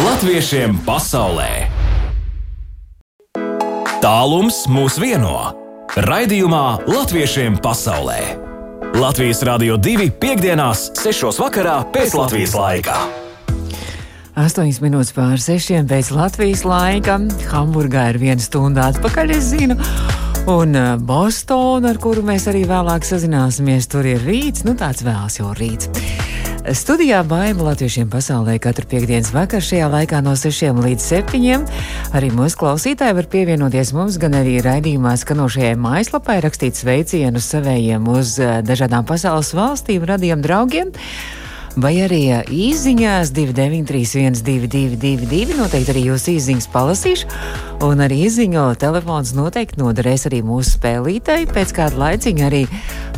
Latviešiem pasaulē Tālums mūs vieno Raidījumā Latviešiem pasaulē Latvijas Rādio 2.5.6. vakarā pēc Latvijas laika. 8 minūtes pār 6 pēc Latvijas laika. Hamburgā ir viena stunda atpakaļ, es zinu. Un uh, Bostonā, ar kuru mēs arī vēlāk sazināsimies, tur ir rīts, nu tāds vēls jau rīts. Studijā Baima Latviešiem pasaulē katru piekdienas vakaru šajā laikā no 6 līdz 7. Arī mūsu klausītāji var pievienoties mums, gan arī raidījumā skanošajai mājaslapai rakstīt sveicienus savējiem uz uh, dažādām pasaules valstīm, radiem draugiem vai arī īsiņās 293, 222, noteikti arī jūsu īsiņas palasīšu. Un arī izziņo telefons noteikti noderēs arī mūsu spēlītājai. Pēc kāda laiciņa arī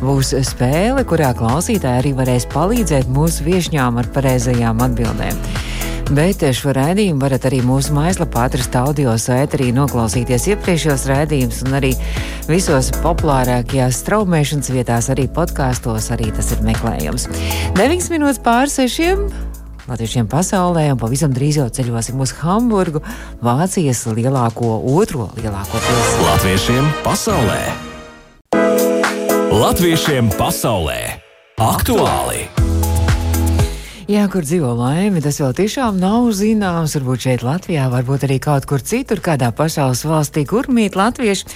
būs spēle, kurā klausītāji arī varēs palīdzēt mūsu viesņām ar pareizajām atbildēm. Bet šo raidījumu varat arī mūsu mājaslapā atrast audio sēterī, noklausīties iepriekšējos raidījumus un arī visos populārākajās straumēšanas vietās, arī podkāstos, arī tas ir meklējams. 9 minūtes pār sešiem. Latviešiem pasaulē, un pavisam drīz jau ceļosim uz Hamburgu, Vācijas lielāko, otro lielāko pilsētu. Latviešiem pasaulē! Latviešiem pasaulē! Aktuāli! Jā, kur dzīvo laime, tas vēl tiešām nav zināms. Varbūt šeit Latvijā, varbūt arī kaut kur citur, kādā pasaules valstī, kur mīt latvieši.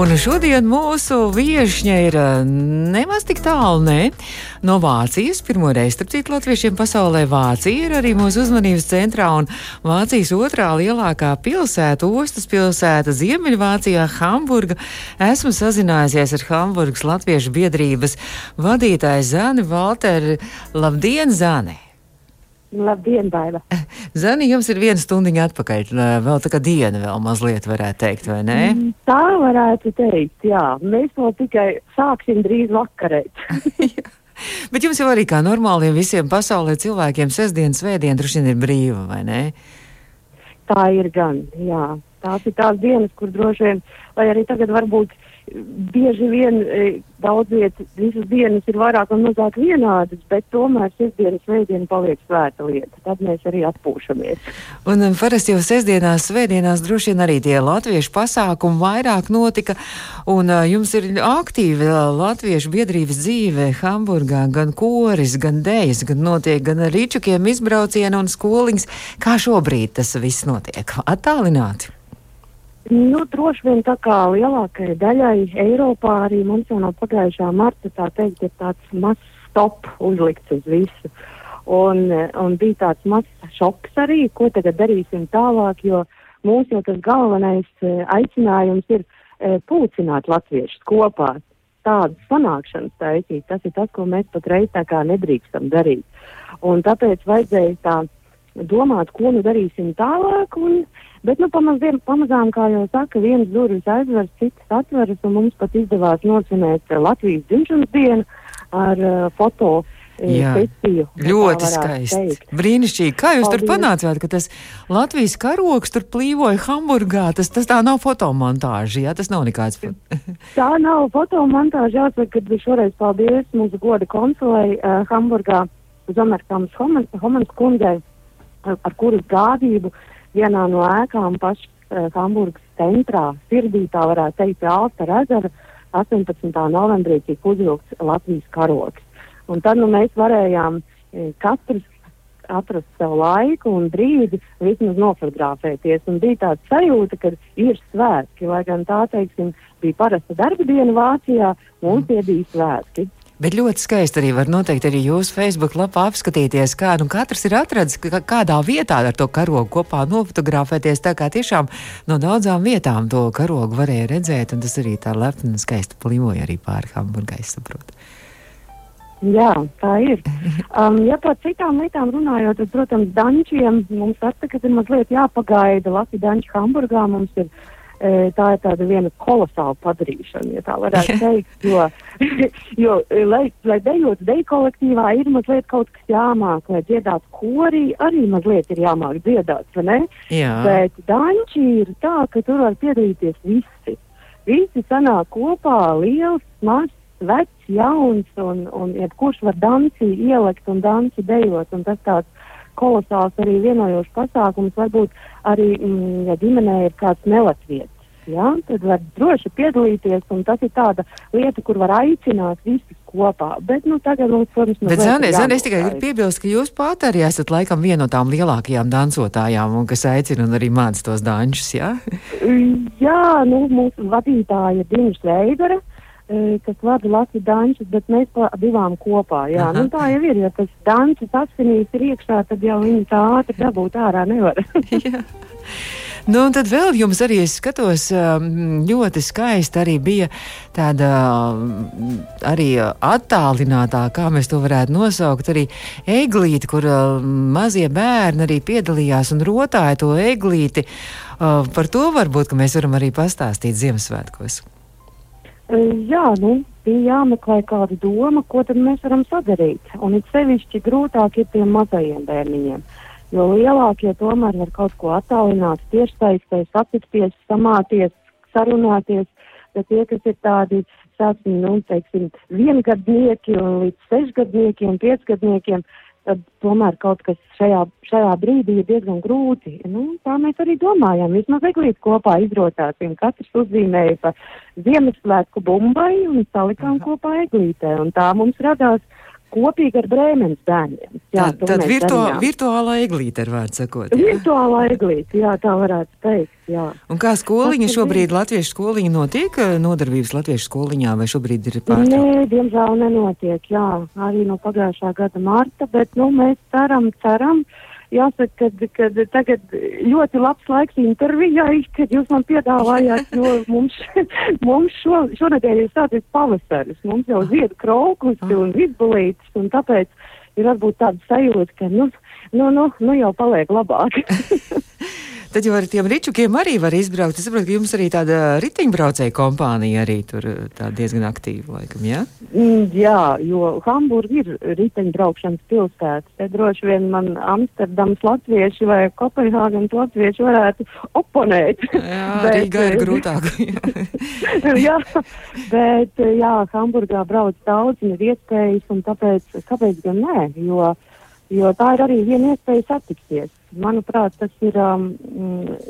Un šodien mūsu viešņa ir nemaz tik tālu, ne? No Vācijas, pirmo reizi, starp citu, latviešiem pasaulē Vācija ir arī mūsu uzmanības centrā un Vācijas otrā lielākā pilsēta, ostas pilsēta Ziemeļvācijā, Hamburga. Esmu sazinājusies ar Hamburgas Latviešu biedrības vadītāju Zani Valteri. Labdien, Zani! Labdien, Baiva! Zani, jums ir viena stundiņa atpakaļ, vēl tā kā diena vēl mazliet varētu teikt, vai ne? Tā varētu teikt, jā. Mēs vēl tikai sāksim drīz vakarēt. Bet jums jau arī kā normāliem visiem pasaulē cilvēkiem sestdienas, svētdiena droši vien ir brīva, vai ne? Tā ir gan, jā. Tās ir tās dienas, kur droši vien, lai arī tagad varbūt bieži vien e, daudz vietas, visas dienas ir vairāk un mazāk vienādas, bet tomēr sestdienas, svētdiena paliek svēta lieta. Tad mēs arī atpūšamies. Un um, parasti jau sestdienās, svētdienās droši vien arī tie latviešu pasākumi vairāk notika, un uh, jums ir aktīva latviešu biedrības dzīve Hamburgā, gan koris, gan dējas, gan notiek gan rīčukiem izbraucienu un skoliņas. Kā šobrīd tas viss notiek? Attālināti! Nu, droši vien tā kā lielākajai daļai Eiropā arī mums jau no pagājušā marta tā teikt ir tāds mazs stop uzlikts uz visu. Un, un bija tāds mazs šoks arī, ko tagad darīsim tālāk, jo mūsu jau tas galvenais e, aicinājums ir e, pulcināt latviešus kopā. Tādas sanākšanas taisīt, tas ir tas, ko mēs patreiz tā kā nedrīkstam darīt. Un tāpēc vajadzēja tā domāt, ko nu darīsim tālāk. Un, Bet, nu, pamaziem, pamazām, kā jau saka, vienas durvis aizveras, citas atveras, un mums pat izdevās nocinēt Latvijas dzimšanas dienu ar uh, foto. Jā, Pēcīju, ļoti skaisti. Brīnišķīgi. Kā jūs Paldies. tur panācāt, ka tas Latvijas karoks tur plīvoja Hamburgā? Tas, tas tā nav fotomontāža, jā, tas nav nekāds. tā nav fotomontāža, jāsaka, ka šoreiz paldies mūsu goda konsulei uh, Hamburgā Zomerkams Homans kundzei, ar, kuras gādību uh, vienā no ēkām pašā uh, Hamburgas centrā, sirdī tā varētu teikt, pie Alta ezera 18. novembrī tika uzvilkts Latvijas karoks. Un tad nu, mēs varējām e, katrs atrast sev laiku un brīdi vismaz nofotografēties. Un bija tāda sajūta, ka ir svētki, lai gan tā, teiksim, bija parasta darba diena Vācijā, mums tie bija svētki. Bet ļoti skaisti arī var noteikti arī jūsu Facebook lapā apskatīties, kā nu katrs ir atradzis, ka kādā vietā ar to karogu kopā nofotografēties. Tā kā tiešām no daudzām vietām to karogu varēja redzēt, un tas arī tā lepni un skaisti plīvoja arī pāri Hamburgai, saprotu. Jā, tā ir. Um, ja par citām lietām runājot, tad, protams, dančiem mums tagad ir mazliet jāpagaida. Latvijas danči Hamburgā mums ir tā ir tāda viena kolosāla padarīšana, ja tā varētu teikt, jo, jo lai, lai dejotu deju kolektīvā, ir mazliet kaut kas jāmāk, lai dziedātu korī, arī mazliet ir jāmāk dziedāt, vai ne? Jā. Bet danči ir tā, ka tur var piedalīties visi. Visi sanāk kopā, liels, mazs, vecs, jauns, un, un jebkurš var danci ielikt un danci dejot, un tas tāds kolosāls arī vienojošs pasākums. Varbūt arī, mm, ja ģimenē ir kāds nelatvietis, ja, tad var droši piedalīties, un tas ir tāda lieta, kur var aicināt visus kopā. Bet, nu, tagad mums, protams, Bet, Zane, Zane, es tikai gribu piebilst, ka jūs pat arī esat laikam viena no tām lielākajām dansotājām, un kas aicina un arī māca tos dančus, jā? jā, nu, mūsu vadītāja Dina Šveidara kas vada Latvijas dančus, bet mēs divām kopā. Jā, Aha. nu, tā jau ir. Ja tas dančus asinīs ir iekšā, tad jau viņi tā ātri dabūt ārā nevar. Nu, un tad vēl jums arī, es skatos, ļoti skaisti arī bija tāda arī attālinātā, kā mēs to varētu nosaukt, arī eglīti, kur mazie bērni arī piedalījās un rotāja to eglīti. Par to varbūt, mēs varam arī pastāstīt Ziemassvētkos. Jā, nu, bija jāmeklē kāda doma, ko tad mēs varam sadarīt. Un it sevišķi grūtāk ir tiem mazajiem bērniņiem. Uh, jo lielākie tomēr var kaut ko attālināt, tiešsaistē, satikties, samāties, sarunāties, bet tie, kas ir tādi, sāksim, nu, teiksim, viengadnieki un līdz sešgadnieki un piecgadniekiem, tad tomēr kaut kas šajā, šajā brīdī ir diezgan grūti. Nu, tā mēs arī domājam. Vismaz eglīti kopā izrotāsim. Katrs uzzīmēja pa Ziemassvētku bumbai un salikām kopā eglītē. Un tā mums radās kopīgi ar brēmenes bērniem. Jā, tā, tad virtu, virtuālā eglīte ir vārds sakot. Jā. Virtuālā eglīte, jā, tā varētu teikt. Jā. Un kā skoliņa šobrīd, latviešu skoliņa notiek, eh, nodarbības latviešu skoliņā, vai šobrīd ir pārtraukta? Nē, diemžēl nenotiek, jā, arī no pagājušā gada marta, bet, nu, mēs ceram, ceram. Uh, jāsaka, ka tagad ļoti labs laiks intervijai, kad jūs man piedāvājāt, jo mums, mums šo, šonadēļ ir sācies pavasaris, mums jau zied kraukus un vidbulītes, un tāpēc ir varbūt tāda sajūta, ka, nu, nu, nu, nu jau paliek labāk. Tad jau ar tiem ričukiem arī var izbraukt. Es saprotu, ka jums arī tāda riteņbraucēja kompānija arī tur diezgan aktīva, laikam, jā? Mm, jā, jo Hamburga ir riteņbraukšanas pilsēta. Te droši vien man Amsterdams latvieši vai Kopenhāgenes latvieši varētu oponēt. Jā, bet, Rīgā ir grūtāk. jā, bet jā, Hamburgā brauc daudz un ir iespējas, un tāpēc, kāpēc gan nē? Jo, jo tā ir arī viena iespēja satikties manuprāt, tas ir um,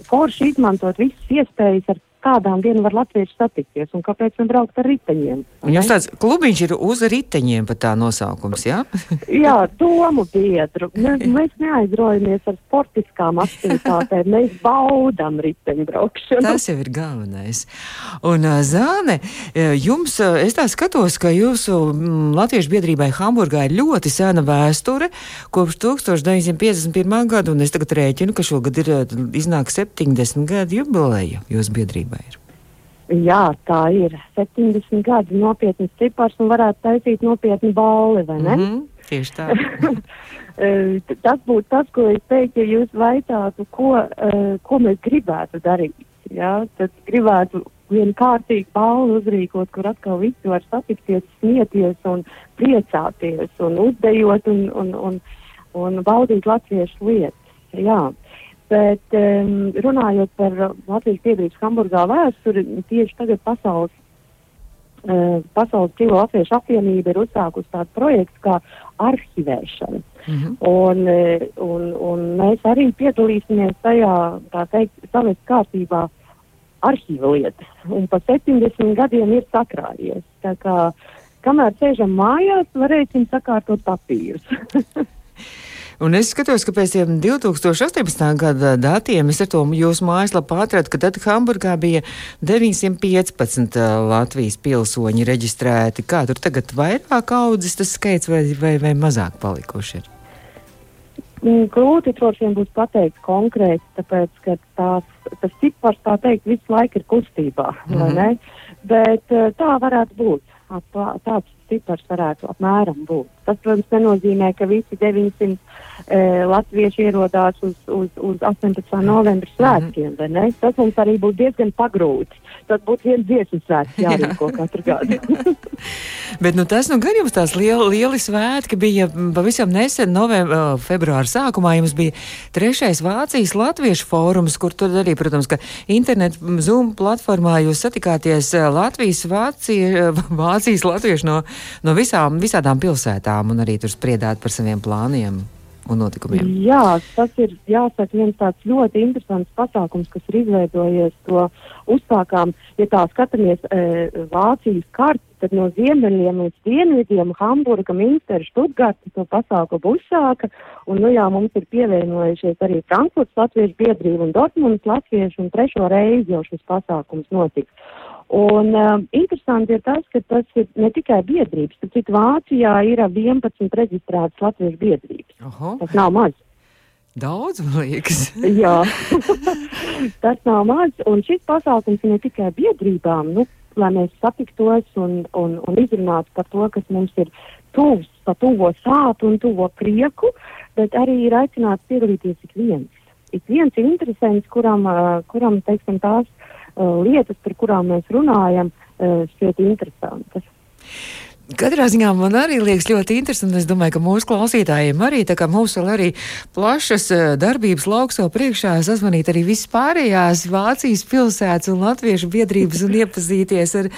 forši izmantot visas iespējas, ar kādām dienu var latvieši satikties un kāpēc ne braukt ar riteņiem. Un jūs tāds klubiņš ir uz riteņiem pat tā nosaukums, jā? jā, domu biedru. Mēs, mēs neaizrojamies ar sportiskām aktivitātēm, mēs baudam riteņbraukšanu. Tas jau ir galvenais. Un Zāne, jums, es tā skatos, ka jūsu latviešu biedrībai Hamburgā ir ļoti sena vēsture kopš 1951. gada, un es tagad rēķinu, ka šogad ir iznāk 70 gadu jubileja jūsu biedrībai sabiedrība ir? Jā, tā ir 70 gadi nopietnas cipars un varētu taisīt nopietnu balli, vai ne? Mm -hmm, tieši tā. tas būtu tas, ko es teiktu, ja jūs vaicātu, ko, uh, ko mēs gribētu darīt. Jā, tad gribētu vienu kārtīgu balvu uzrīkot, kur atkal visi var satikties, smieties un priecāties un uzdejot un, un, un, un baudīt latviešu lietas. Jā. Bet um, runājot par Latvijas biedrības Hamburgā vēsturi, tieši tagad pasaules, uh, pasaules dzīvo latviešu apvienība ir uzsākusi tādu projektu kā arhivēšana. Mm -hmm. un, uh, un, un mēs arī piedalīsimies tajā, tā teikt, savas kārtībā arhīva lietas. Un pa 70 gadiem ir sakrājies. Tā kā kamēr sēžam mājās, varēsim sakārtot papīrus. Un es skatos, ka pēc tiem 2018. gada datiem es ar to jūsu mājaslapu atradu, ka tad Hamburgā bija 915 Latvijas pilsoņi reģistrēti. Kā tur tagad vairāk audzis tas skaits vai, vai, vai mazāk palikuši ir? Mm, grūti droši vien būs pateikt konkrēti, tāpēc, ka tās, tas cipars, tā teikt, visu laiku ir kustībā, mm -hmm. Bet tā varētu būt. Tāds cipars varētu apmēram būt. Tas, protams, nenozīmē, ka visi 900 e, latvieši ierodās uz, uz, uz 18. novembra svētkiem. Mm -hmm. Tas mums arī būtu diezgan pagrūti. Tad būtu viens dziesmu svētks jārīko katru gadu. Bet nu, tas nu, gan jums tās lieli, lieli svētki bija pavisam nesen, novembra, februāra sākumā. Jums bija trešais Vācijas latviešu fórums, kur tur arī, protams, ka internetu Zoom platformā jūs satikāties Latvijas, Vācija, Vācijas latviešu no, no visām, visādām pilsētām un arī tur spriedāt par saviem plāniem. un notikumiem. Jā, tas ir jāsaka viens tāds ļoti interesants pasākums, kas ir izveidojies. To uzsākām, ja tā skatāmies e, Vācijas karti, tad no ziemeļiem līdz dienvidiem Hamburga, Minstera, Štutgarta to pasākumu uzsāka. Un nu jā, mums ir pievienojušies arī Frankfurts Latviešu biedrība un Dortmundas Latviešu un trešo reizi jau šis pasākums notiks. Un uh, interesanti ir tas, ka tas ir ne tikai biedrības, bet citu Vācijā ir 11 reģistrētas latviešu biedrības. Oho, Tas nav maz. daudz, man liekas. Jā, tas nav maz. Un šis pasākums ir ne tikai biedrībām, nu, lai mēs satiktos un, un, un izrunātu par to, kas mums ir tuvs, pa tuvo sātu un tuvo prieku, bet arī ir aicināts piedalīties ik viens. Ik viens ir interesants, kuram, uh, kuram teiksim, tās uh, lietas, par kurām mēs runājam, uh, šķiet interesantas. Katrā ziņā man arī liekas ļoti interesanti. Es domāju, ka mūsu klausītājiem arī, tā kā mums vēl arī plašas eh, darbības lauks vēl priekšā, sazvanīt arī visas pārējās Vācijas pilsētas un latviešu biedrības un iepazīties ar,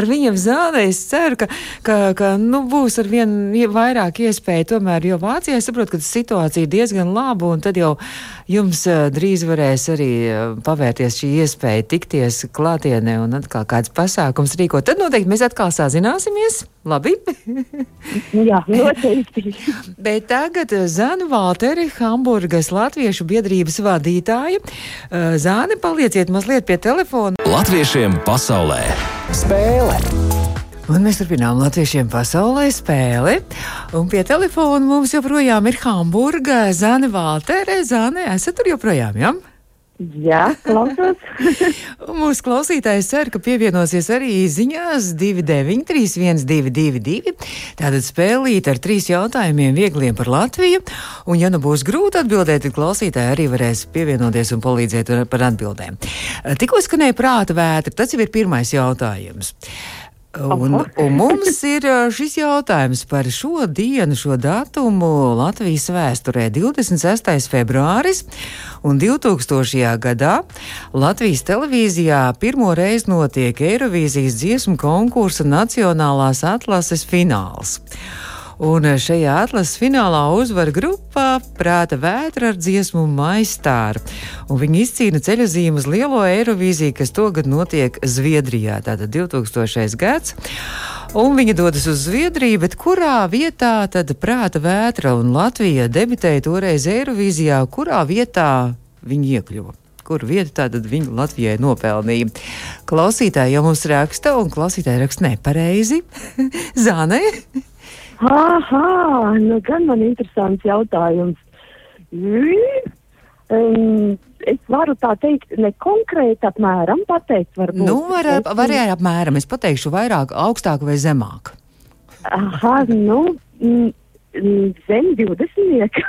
ar viņiem zālē. Es ceru, ka, ka, ka nu, būs ar vien vairāk iespēju tomēr, jo Vācijā es saprotu, ka situācija ir diezgan laba un tad jau jums uh, drīz varēs arī uh, pavērties šī iespēja tikties klātienē un atkal kāds pasākums rīkot. Tad noteikti mēs atkal sazināsimies. Labi. Jā, noteikti. Bet tagad Zana Valteri, Hamburgas Latviešu biedrības vadītāja. Uh, Zāne, palieciet mazliet pie telefona. Latviešiem pasaulē spēle! Un mēs turpinām Latviešiem pasaulē spēli. Un pie telefona mums joprojām ir Hamburga Zana Valtere. Zāne, esat tur joprojām, jā? Ja? Jā, klausos. Mūsu klausītājs cer, ka pievienosies arī ziņās 293-1222. Tātad spēlīt ar trīs jautājumiem viegliem par Latviju. Un, ja nu būs grūti atbildēt, tad klausītāji arī varēs pievienoties un palīdzēt par atbildēm. Tikko skanēja prāta vētra, tas jau ir pirmais jautājums. Un, un mums ir šis jautājums par šo dienu, šo datumu Latvijas vēsturē - 26. februāris. Un 2000. gadā Latvijas televīzijā pirmo reizi notiek Eirovīzijas dziesmu konkursa Nacionālās atlases fināls. Un šajā atlases finālā uzvar grupā Prāta vētra ar dziesmu Maistāra. Un viņi izcīna ceļojumu uz lielo Eirovīziju, kas tagad notiek Zviedrijā. Tātad 2000. gads. Un viņa dodas uz Zviedriju, bet kurā vietā tad Prāta vētra un Latvija debitēja toreiz Eirovīzijā, kurā vietā viņi iekļuva? kur vietu tātad viņa Latvijai nopelnīja. Klausītāji jau mums raksta, un klausītāji raksta nepareizi. Zāne? Aha, nu gan man interesants jautājums. Um, es varu tā teikt, ne konkrēti apmēram pateikt, varbūt. Nu, var, var arī apmēram, es pateikšu vairāk, augstāk vai zemāk. Aha, nu, mm, mm, zem 20.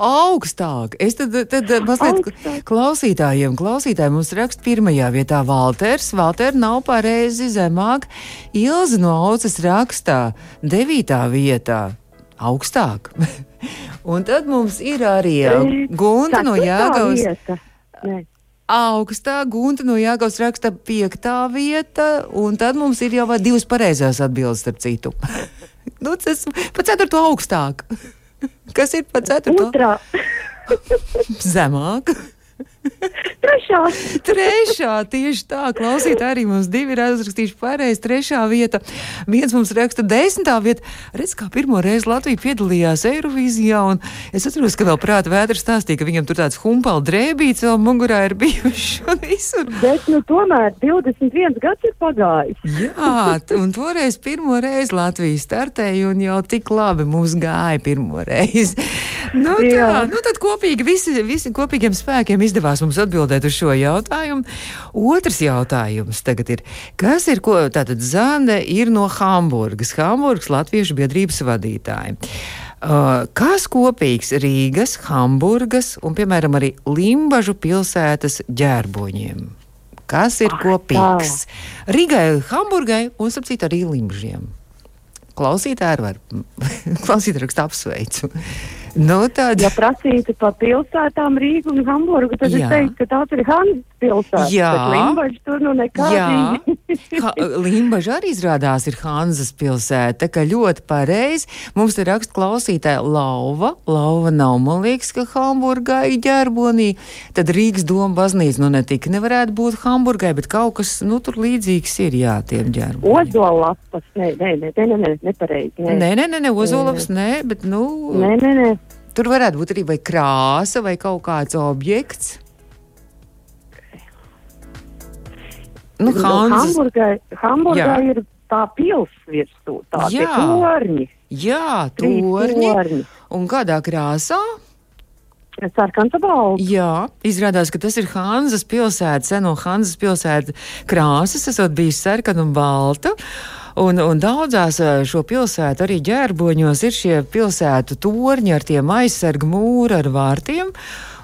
Augstāk. Es tad, tad mazliet Augstāk. klausītājiem, klausītājiem mums raksta pirmajā vietā Valters. Valter nav pareizi zemāk. Ilza no Auces rakstā devītā vietā. Augstāk. Un tad mums ir arī Gunta no Jāgaunas. Nē. Augstā gunta no Jāgaunas raksta piektā vieta, un tad mums ir jau divas pareizās atbildes, starp citu. nu, tas pa ceturto augstāk. Kas ir pa ceturto? Otrā, Zemāk. Trešā. Trešā, tieši tā, klausītāji arī mums divi ir aizrakstījuši pareizi. Trešā vieta, viens mums raksta desmitā vieta. Redz, kā pirmo reizi Latvija piedalījās Eirovīzijā, un es atceros, ka vēl prāta vētras stāstīja, ka viņam tur tāds humpala drēbīts vēl mugurā ir bijuši un visur. Bet, nu, tomēr 21 gads ir pagājis. Jā, un toreiz pirmo reizi Latvija startēja, un jau tik labi mums gāja pirmo reizi. Nu, tā, Jā. nu tad kopīgi, visi, visi kopīgiem spēkiem izdevās mums atbildēt uz šo jautājumu. Otrs jautājums tagad ir, kas ir, ko tātad Zane ir no Hamburgas, Hamburgas Latviešu biedrības vadītāja. Uh, kas kopīgs Rīgas, Hamburgas un, piemēram, arī Limbažu pilsētas ģērboņiem? Kas ir Ak, kopīgs? Rīgai, Hamburgai un, starp citu, arī Limbažiem. Klausītāji var klausītāji raksta apsveicu. Nu, tad... Ja prasītu pa pilsētām Rīgu un Hamburgu, tad Jā. es teiktu, ka tās ir Hanzas pilsētas. Jā. bet Limbaģi tur nu nekā. Jā, ha, Limbaģa arī izrādās ir Hanzas pilsēta, ka ļoti pareizi. Mums te raksta klausītāja Lauva. Lauva nav, man liekas, ka Hamburgā ir ģerbonī. Tad Rīgas doma baznīca, nu ne tik nevarētu būt Hamburgai, bet kaut kas, nu, tur līdzīgs ir, jā, tiem ģerboniem. Ozolapas, nē, nē, nē, nē, nē, nepareizi. Nē. Nē, nē, nē, nē Ozolavs, nē, bet, nu, Nē, nē, nē. Tur varētu būt arī vai krāsa vai kaut kāds objekts. Nu, Nu, Hanzas. Hamburgai, Hamburgai Jā. ir tā pils virsū, tā Jā. torņi. Jā, torņi. torņi. Un kādā krāsā? Sarkanta balva. Jā, izrādās, ka tas ir Hanzas pilsēta, seno Hanzas pilsēta krāsas, esot bijis sarkana un balta. Un, un daudzās ā, šo pilsētu arī ģērboņos ir šie pilsētu torņi ar tiem aizsargu mūri ar vārtiem.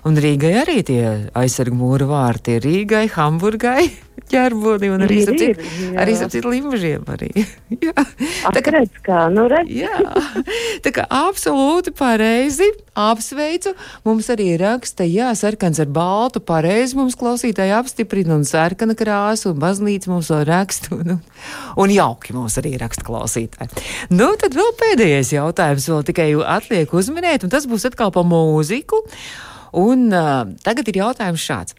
Un Rīgai arī tie aizsargu mūra vārti ir Rīgai, Hamburgai, ģērboni un arī citu limbažiem arī. jā. Tā kā- Redz, kā, nu redz. Jā, tā kā absolūti pareizi apsveicu. Mums arī raksta, jā, sarkans ar baltu, pareizi mums klausītāji apstiprina, un sarkana krāsa, un baznīca mums vēl raksta, un, un jauki mums arī raksta klausītāji. Nu, tad vēl pēdējais jautājums, vēl tikai atliek uzminēt, un tas būs atkal pa mūziku. Un uh, tagad ir jautājums šāds.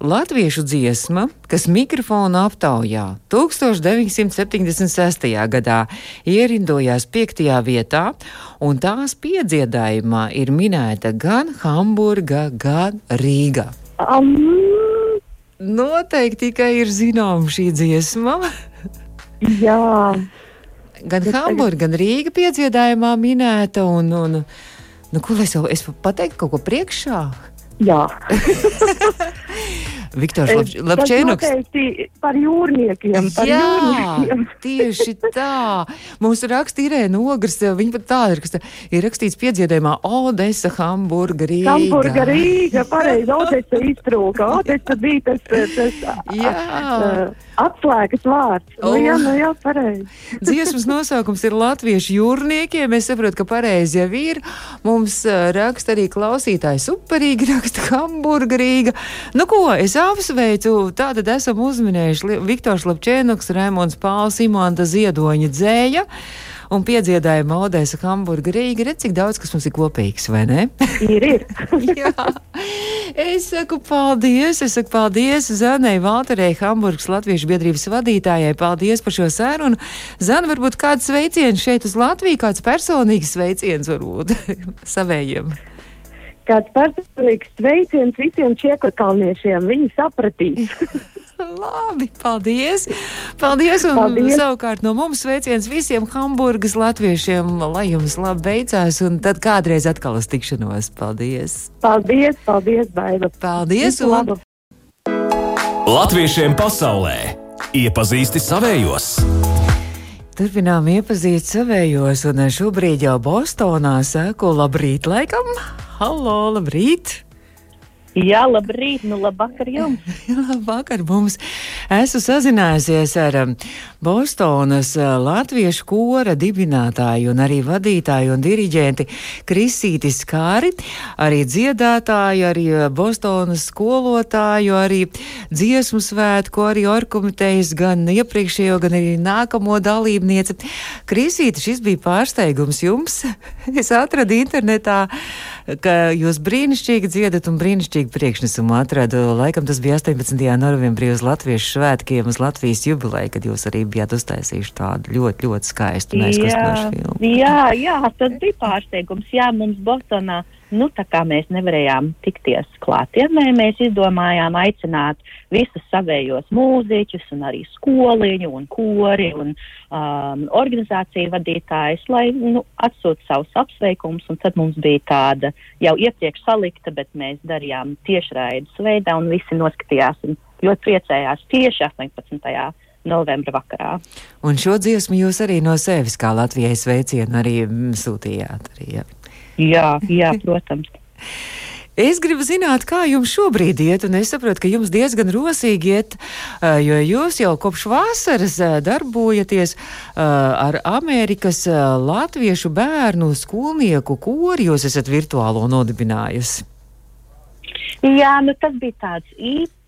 Latviešu dziesma, kas mikrofona aptaujā 1976. gadā ierindojās piektajā vietā, un tās piedziedājumā ir minēta gan Hamburga, gan Rīga. Um, Noteikti tikai ir zināma šī dziesma. jā, Gan Hamburga, gan Rīga piedziedājumā minēta, un, un nu, ko lai es jau es pateiktu kaut ko priekšā? jā. Viktors Lapčēnoks. par jūrniekiem. Par Jā, jūrniekiem. tieši tā. Mums raksta Irēna Ogres, viņa pat tāda ir, kas ir rakstīts piedziedējumā Odesa, Hamburga, Rīga. Hamburga, Rīga, pareizi, Odesa iztrūka. Odesa bija tas, tas Jā. atslēgas vārds. Nu, Oh. jā, nu jā, pareizi. Dziesmas nosaukums ir Latviešu jūrniekiem. Es saprotu, ka pareizi jau ir. Mums raksta arī klausītāji superīgi, raksta Hamburga, Rīga. Nu ko, es apsveicu, tātad esam uzminējuši Viktors Lapčēnoks, Raimons Pāls, Imanta Ziedoņa dzēja. Un piedziedājuma Odēsa Hamburga Rīga. Redz, cik daudz kas mums ir kopīgs, vai ne? Ir, ir. Jā, es saku paldies. Es saku paldies Zanai Valterei, Hamburgas Latviešu biedrības vadītājai. Paldies par šo sarunu. Zana, varbūt kāds sveiciens šeit uz Latviju, kāds personīgs sveiciens varbūt savējiem. Kāds personīgs sveiciens visiem čiekurkalniešiem. Viņi sapratīs. Labi, paldies! Paldies! Un Paldies. savukārt no mums sveiciens visiem Hamburgas latviešiem, lai jums labi veicās, un tad kādreiz atkal uz tikšanos. Paldies! Paldies, paldies, Baiba. Paldies! Visu labu. Latviešiem pasaulē iepazīsti savējos! Turpinām iepazīt savējos, un šobrīd jau Bostonā sēko labrīt, laikam. Halo, labrīt! Jā, labrīt, nu labvakar jums. Labvakar mums esmu sazinājusies ar um, Bostonas uh, latviešu kora dibinātāju un arī vadītāju un diriģenti Krisīti Skāri, arī dziedātāju, arī uh, Bostonas skolotāju, arī dziesmu svētku, arī orkomitejas gan iepriekšējo, gan arī nākamo dalībnieci. Krisīti, šis bija pārsteigums jums. es atradu internetā, ka jūs brīnišķīgi dziedat un brīnišķīgi priekšnesumu atradu. Laikam tas bija 18. novembrī uz Latviešu svētkiem, uz Latvijas jubileju, kad jūs arī bijāt uztaisījuši tādu ļoti, ļoti skaistu un aizkustinošu filmu. jā, jā, tas bija pārsteigums. Jā, mums Bostonā, nu tā kā mēs nevarējām tikties klātienē, mēs izdomājām aicināt visus savējos mūziķus un arī skoliņu un kori un um, organizāciju vadītājus, lai nu, atsūtu savus apsveikumus. Tad mums bija tāda jau iepriekš salikta, bet mēs darījām tiešraides veidā un visi noskatījās un ļoti priecējās tieši 18. novembra vakarā. Un šo dziesmu jūs arī no sevis kā Latvijai sveicienu arī sūtījāt. Arī, jā. Jā, jā, protams. Es gribu zināt, kā jums šobrīd iet, un es saprotu, ka jums diezgan rosīgi iet, jo jūs jau kopš vasaras darbojaties ar Amerikas latviešu bērnu skolnieku kori, jūs esat virtuālo nodibinājusi. Jā, nu tas bija tāds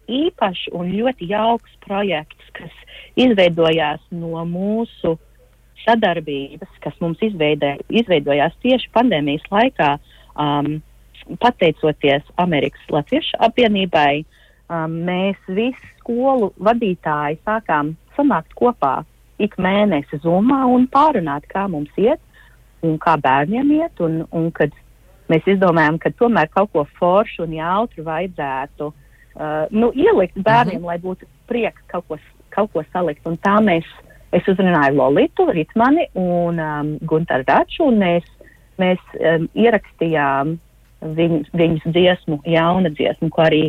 īpašs un ļoti jauks projekts, kas izveidojās no mūsu sadarbības, kas mums izveidē, izveidojās tieši pandēmijas laikā. Um, pateicoties Amerikas Latviešu apvienībai, um, mēs visi skolu vadītāji sākām sanākt kopā ik mēnesi zumā un pārunāt, kā mums iet un kā bērniem iet. Un, un kad mēs izdomājām, ka tomēr kaut ko foršu un jautru vajadzētu uh, nu, ielikt bērniem, mm -hmm. lai būtu prieks kaut ko, kaut ko salikt. Un tā mēs, es uzrunāju Lolitu, Ritmani un um, Guntaru Raču, un mēs, mēs um, ierakstījām viņu, viņas dziesmu, jauna dziesmu, ko arī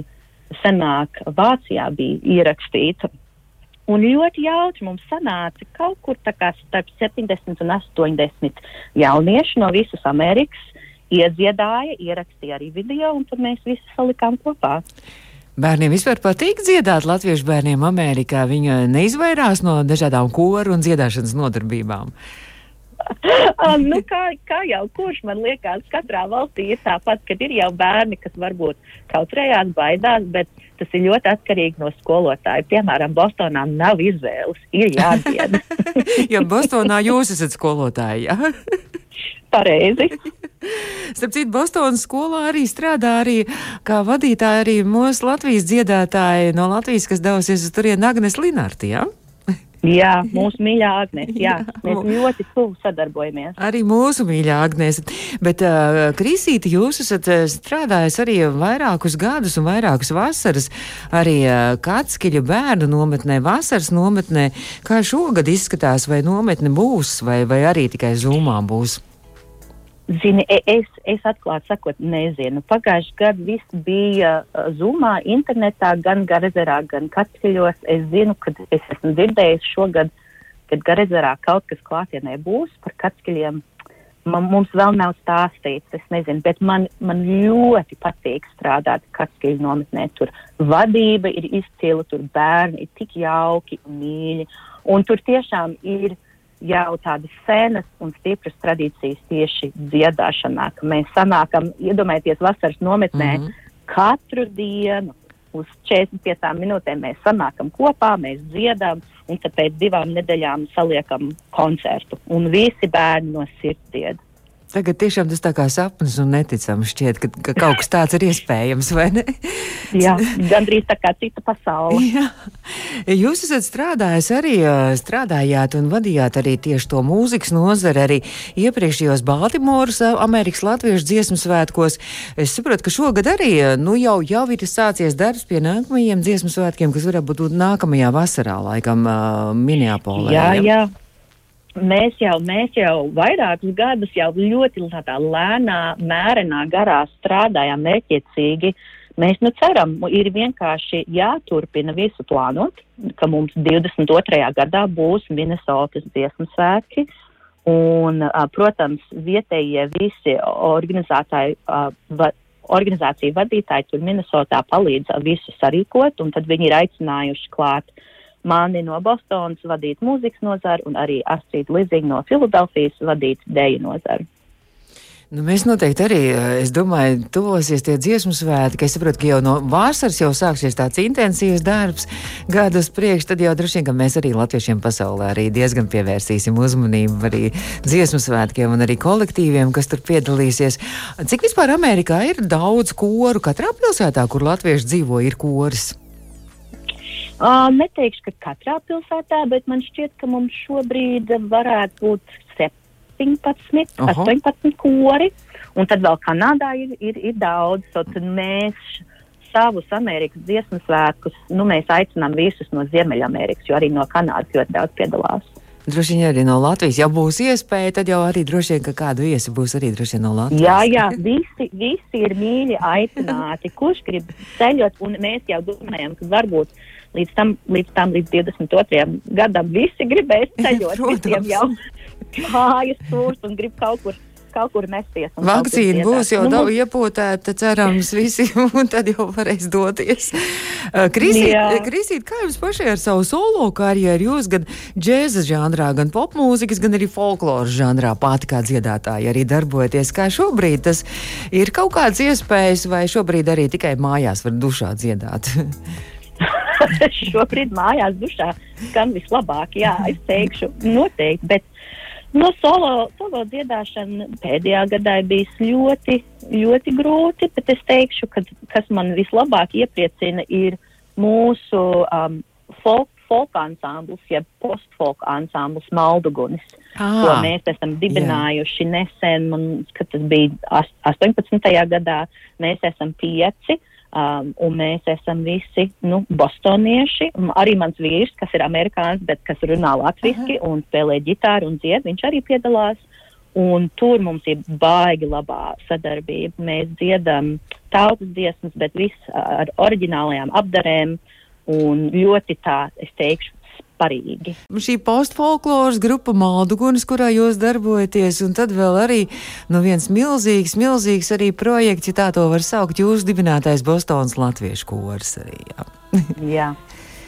senāk Vācijā bija ierakstīta. Un ļoti jautri mums sanāca kaut kur starp 70 un 80 jaunieši no visas Amerikas iedziedāja, ierakstīja arī video, un tad mēs visi salikām kopā. Bērniem vispār patīk dziedāt latviešu bērniem Amerikā. Viņi neizvairās no dažādām koru un dziedāšanas nodarbībām. Um, nu, kā, kā jau kurš man liekas, katrā valstī ir tāpat, kad ir jau bērni, kas varbūt kautrējās, baidās, bet tas ir ļoti atkarīgi no skolotāja. Piemēram, Bostonā nav izvēles, ir jādzied. jo Bostonā jūs esat skolotāji, jā? Pareizi. Starp citu, Bostonas skolā arī strādā arī kā vadītāja arī mūsu Latvijas dziedātāji no Latvijas, kas devusies uz turieni Agnes Linārti, jā? Ja? Jā, mūsu mīļā Agnēs. Jā, jā. Mēs ļoti tuvu sadarbojamies. Arī mūsu mīļā Agnēs. Bet, uh, Krisīti, jūs esat strādājis arī vairākus gadus un vairākus vasaras arī uh, Katskiļu bērnu nometnē, vasaras nometnē. Kā šogad izskatās, vai nometne būs, vai, vai arī tikai zūmā būs? Zini, e, es, es atklāti sakot, nezinu. Pagājušajā gadā viss bija uh, zumā, internetā, gan Garezerā, gan Katceļos. Es zinu, ka es esmu dzirdējis šogad, kad Garezerā kaut kas klātienē būs par Katceļiem. Man, mums vēl nav stāstīts, es nezinu, bet man, man ļoti patīk strādāt Katceļu nometnē. Tur vadība ir izcila, tur bērni ir tik jauki un mīļi. Un tur tiešām ir jau tādas senas un stipras tradīcijas tieši dziedāšanā, ka mēs sanākam, iedomājieties, vasaras nometnē mm -hmm. katru dienu. Uz 45 minūtēm mēs sanākam kopā, mēs dziedām, un pēc divām nedēļām saliekam koncertu. Un visi bērni no sirds dzied. Tagad tiešām tas tā kā sapnis un neticams šķiet, ka, ka kaut kas tāds ir iespējams, vai ne? Jā, gandrīz tā kā cita pasaule. Jā. Jūs esat strādājis arī, strādājāt un vadījāt arī tieši to mūzikas nozari arī iepriekšējos Baltimoras Amerikas Latviešu dziesmu svētkos. Es saprotu, ka šogad arī, nu jau, jau ir sācies darbs pie nākamajiem dziesmu svētkiem, kas varētu būt nākamajā vasarā, laikam, uh, Minneapolē. Jā, jā. jā mēs jau, mēs jau vairākus gadus jau ļoti tādā lēnā, mērenā garā strādājam mērķiecīgi. Mēs nu ceram, ir vienkārši jāturpina visu plānot, ka mums 22. gadā būs Minnesotas dziesmu svētki. Un, protams, vietējie visi organizētāji, organizāciju vadītāji tur Minnesotā palīdz visu sarīkot, un tad viņi ir aicinājuši klāt mani no Bostonas vadīt mūzikas nozari un arī Astrid Lizinga no Filadelfijas vadīt dēļu nozari. Nu, mēs noteikti arī, eh, es domāju, tuvosies tie dziesmu svētki. Es saprotu, ka jau no vasaras jau sāksies tāds intensīvs darbs, gadus priekš, tad jau droši vien, ka mēs arī latviešiem pasaulē arī diezgan pievērsīsim uzmanību arī dziesmu svētkiem un arī kolektīviem, kas tur piedalīsies. Cik vispār Amerikā ir daudz koru? Katrā pilsētā, kur latvieši dzīvo, ir koris. Uh, neteikšu, ka katrā pilsētā, bet man šķiet, ka mums šobrīd varētu būt 17, Aha. 18 kori. Un tad vēl Kanādā ir, ir, ir daudz. Tad mēs savus Amerikas dziesmu svētkus, nu, mēs aicinām visus no Ziemeļamerikas, jo arī no Kanādas ļoti daudz piedalās. Droši vien arī no Latvijas. Ja būs iespēja, tad jau arī droši vien, ka kādu viesi būs arī droši vien no Latvijas. Jā, jā, visi, visi ir mīļi aicināti, kurš grib ceļot, un mēs jau domājam, ka varbūt līdz tam, līdz tam, līdz 22. gadam visi gribēs ceļot, visiem jau kājas stūrs un grib kaut kur, kaut kur mesties. Vakcīna būs jau nu, daudz iepotēta, cerams, visi, un tad jau varēs doties. Krisīt, Krisīt, kā jums pašai ar savu solo karjeru? Jūs gan džēza žanrā, gan popmūzikas, gan arī folkloras žanrā pati kā dziedātāji arī darbojaties. Kā šobrīd tas ir kaut kāds iespējas, vai šobrīd arī tikai mājās var dušā dziedāt? šobrīd mājās dušā skan vislabāk, jā, es teikšu noteikti, bet No solo, solo dziedāšana pēdējā gadā ir bijis ļoti, ļoti grūti, bet es teikšu, ka kas man vislabāk iepriecina ir mūsu um, folk, folk ansamblis, jeb postfolk ansamblis Maldugunis, ah, ko mēs esam dibinājuši jā. nesen, man, kad tas bija 18. gadā, mēs esam pieci. Um, un mēs esam visi nu, bostonieši. Arī mans vīrs, kas ir amerikānis, bet kas runā latviešu un spēlē ģitāru un dzied, viņš arī piedalās. Un tur mums ir baigi labā sadarbība. Mēs dziedam tautas dziesmas, bet viss ar oriģinālajām apdarēm un ļoti tā, es teikšu, parīgi. Šī postfolkloras grupa Maldugunis, kurā jūs darbojaties, un tad vēl arī nu, viens milzīgs, milzīgs arī projekts, ja tā to var saukt, jūsu dibinātais Bostonas latviešu kors arī. Jā. jā.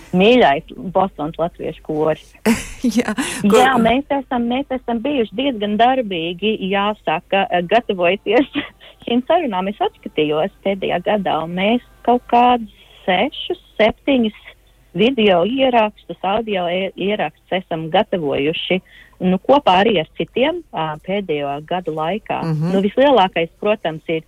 Mīļais Bostonas latviešu koris. jā, ko... jā mēs, esam, mēs esam bijuši diezgan darbīgi, jāsaka, gatavojoties šīm sarunām. Es atskatījos pēdējā gadā, un mēs kaut kādus sešus, septiņus video ierakstus, audio ierakstus esam gatavojuši nu, kopā arī ar citiem uh, pēdējo gadu laikā. Mm -hmm. nu, vislielākais, protams, ir,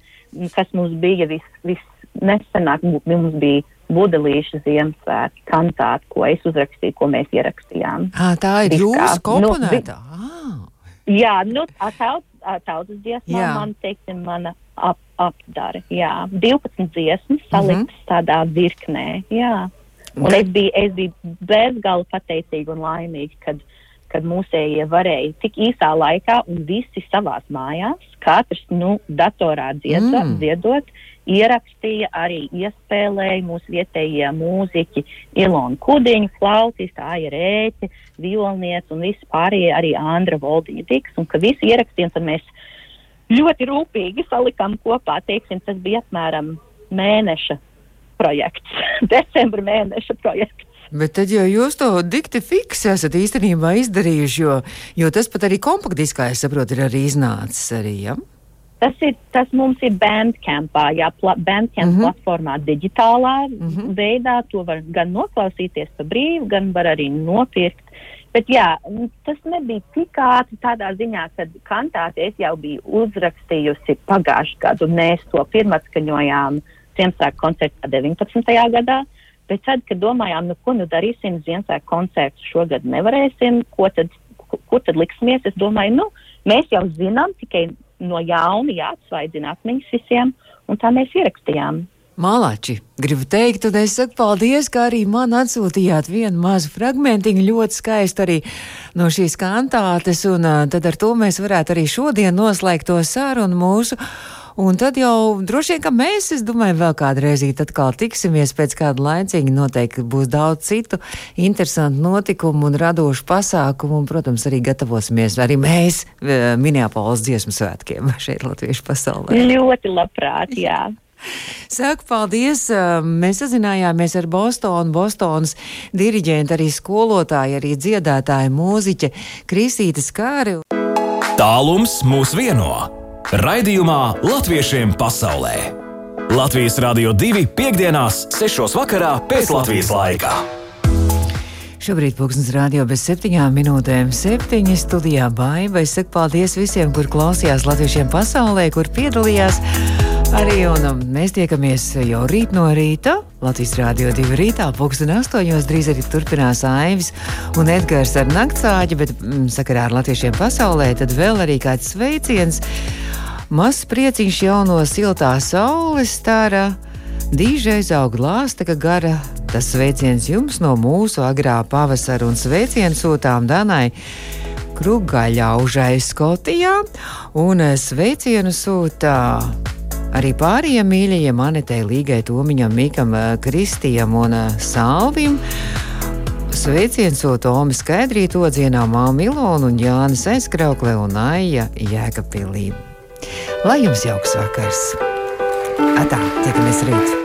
kas mums bija vis, visnesenāk, mums bija Budelīša Ziemassvētku kantāte, ko es uzrakstīju, ko mēs ierakstījām. À, tā ir jūsu komponēta? Nu, ah. Jā, nu, tautas, tautas dziesmā man, teiksim, mana ap, apdara, jā. 12 dziesmas saliktas mm -hmm. tādā virknē, jā. Un es biju, es biju bezgala pateicīga un laimīga, kad, kad mūsējie varēja tik īsā laikā un visi savās mājās, katrs, nu, datorā dziedot, mm. dziedot ierakstīja, arī iespēlēja mūsu vietējie mūziķi Ilona Kudiņa, flautis, Aija Rēķi, violniec un visi pārējie arī Andra tiks, un ka visi ierakstīja, tad mēs ļoti rūpīgi salikām kopā, teiksim, tas bija apmēram mēneša projekts, decembra mēneša projekts. Bet tad jau jūs to dikti fiksi esat īstenībā izdarījuši, jo, jo tas pat arī kompaktdiskā, es saprotu, ir arī iznācis arī, ja? Tas, ir, tas mums ir Bandcampā, jā, pla, Bandcamp mm -hmm. platformā digitālā mm -hmm. veidā. To var gan noklausīties pa brīvu, gan var arī nopirkt. Bet jā, tas nebija tik ātri tādā ziņā, ka kantāti es jau biju uzrakstījusi pagājušajā gadu, mēs to pirmatskaņojām uh, Ziemassvētku koncertā 19. gadā. Bet tad, kad domājām, nu, ko nu darīsim, Ziemassvētku koncertu šogad nevarēsim, ko tad, kur tad liksimies, es domāju, nu, mēs jau zinām, tikai no jauna jāatsvaidzina atmiņas visiem, un tā mēs ierakstījām. Malači, gribu teikt, un es saku paldies, ka arī man atsūtījāt vienu mazu fragmentiņu, ļoti skaistu arī no šīs kantātes, un uh, tad ar to mēs varētu arī šodien noslēgt to sarunu mūsu. Un tad jau droši vien, ka mēs, es domāju, vēl kādreiz atkal tiksimies pēc kāda laicīga. Noteikti būs daudz citu interesantu notikumu un radošu pasākumu. Un, protams, arī gatavosimies arī mēs eh, Minneapolis dziesmu svētkiem šeit Latviešu pasaulē. Ļoti labprāt, jā. Saku paldies! Eh, mēs sazinājāmies ar Bostonu, Bostonas diriģentu, arī skolotāju, arī dziedātāju mūziķi Kristīti Skāri. Tālums mūs vieno! Raidījumā Latviešiem pasaulē. Latvijas Rādio 2. piekdienās, 6. vakarā pēc Latvijas laika. Šobrīd pūkstens rādio bez septiņām minūtēm, septiņi studijā baiva. Es saku paldies visiem, kur klausījās latviešiem pasaulē, kur piedalījās. Arī un, um, mēs tiekamies jau rīt no rīta. Latvijas Rādio 2 rītā, pulksten 8. drīz arī turpinās Aivis un Edgars ar naktsāģi, bet mm, sakarā ar latviešiem pasaulē tad vēl arī kāds sveiciens. Mazs prieciņš jau no siltā saules stāra. Dīžais aug lāsta, ka gara tas sveiciens jums no mūsu agrā pavasara un sveiciens sūtām Danai. Krugaļaužai Skotijā un sveicienu sūtā Arī pārējiem mīļajiem Anetei, Līgai, Tomiņam, Mikam, eh, Kristijam un eh, Salvim. Sveiciens Tomi Skaidrīt, Odzienā Māmu Ilonu un Jānis Aizkraukle un Aija Jēkapilī. Lai jums jauks vakars! Atā, tiekamies rīt!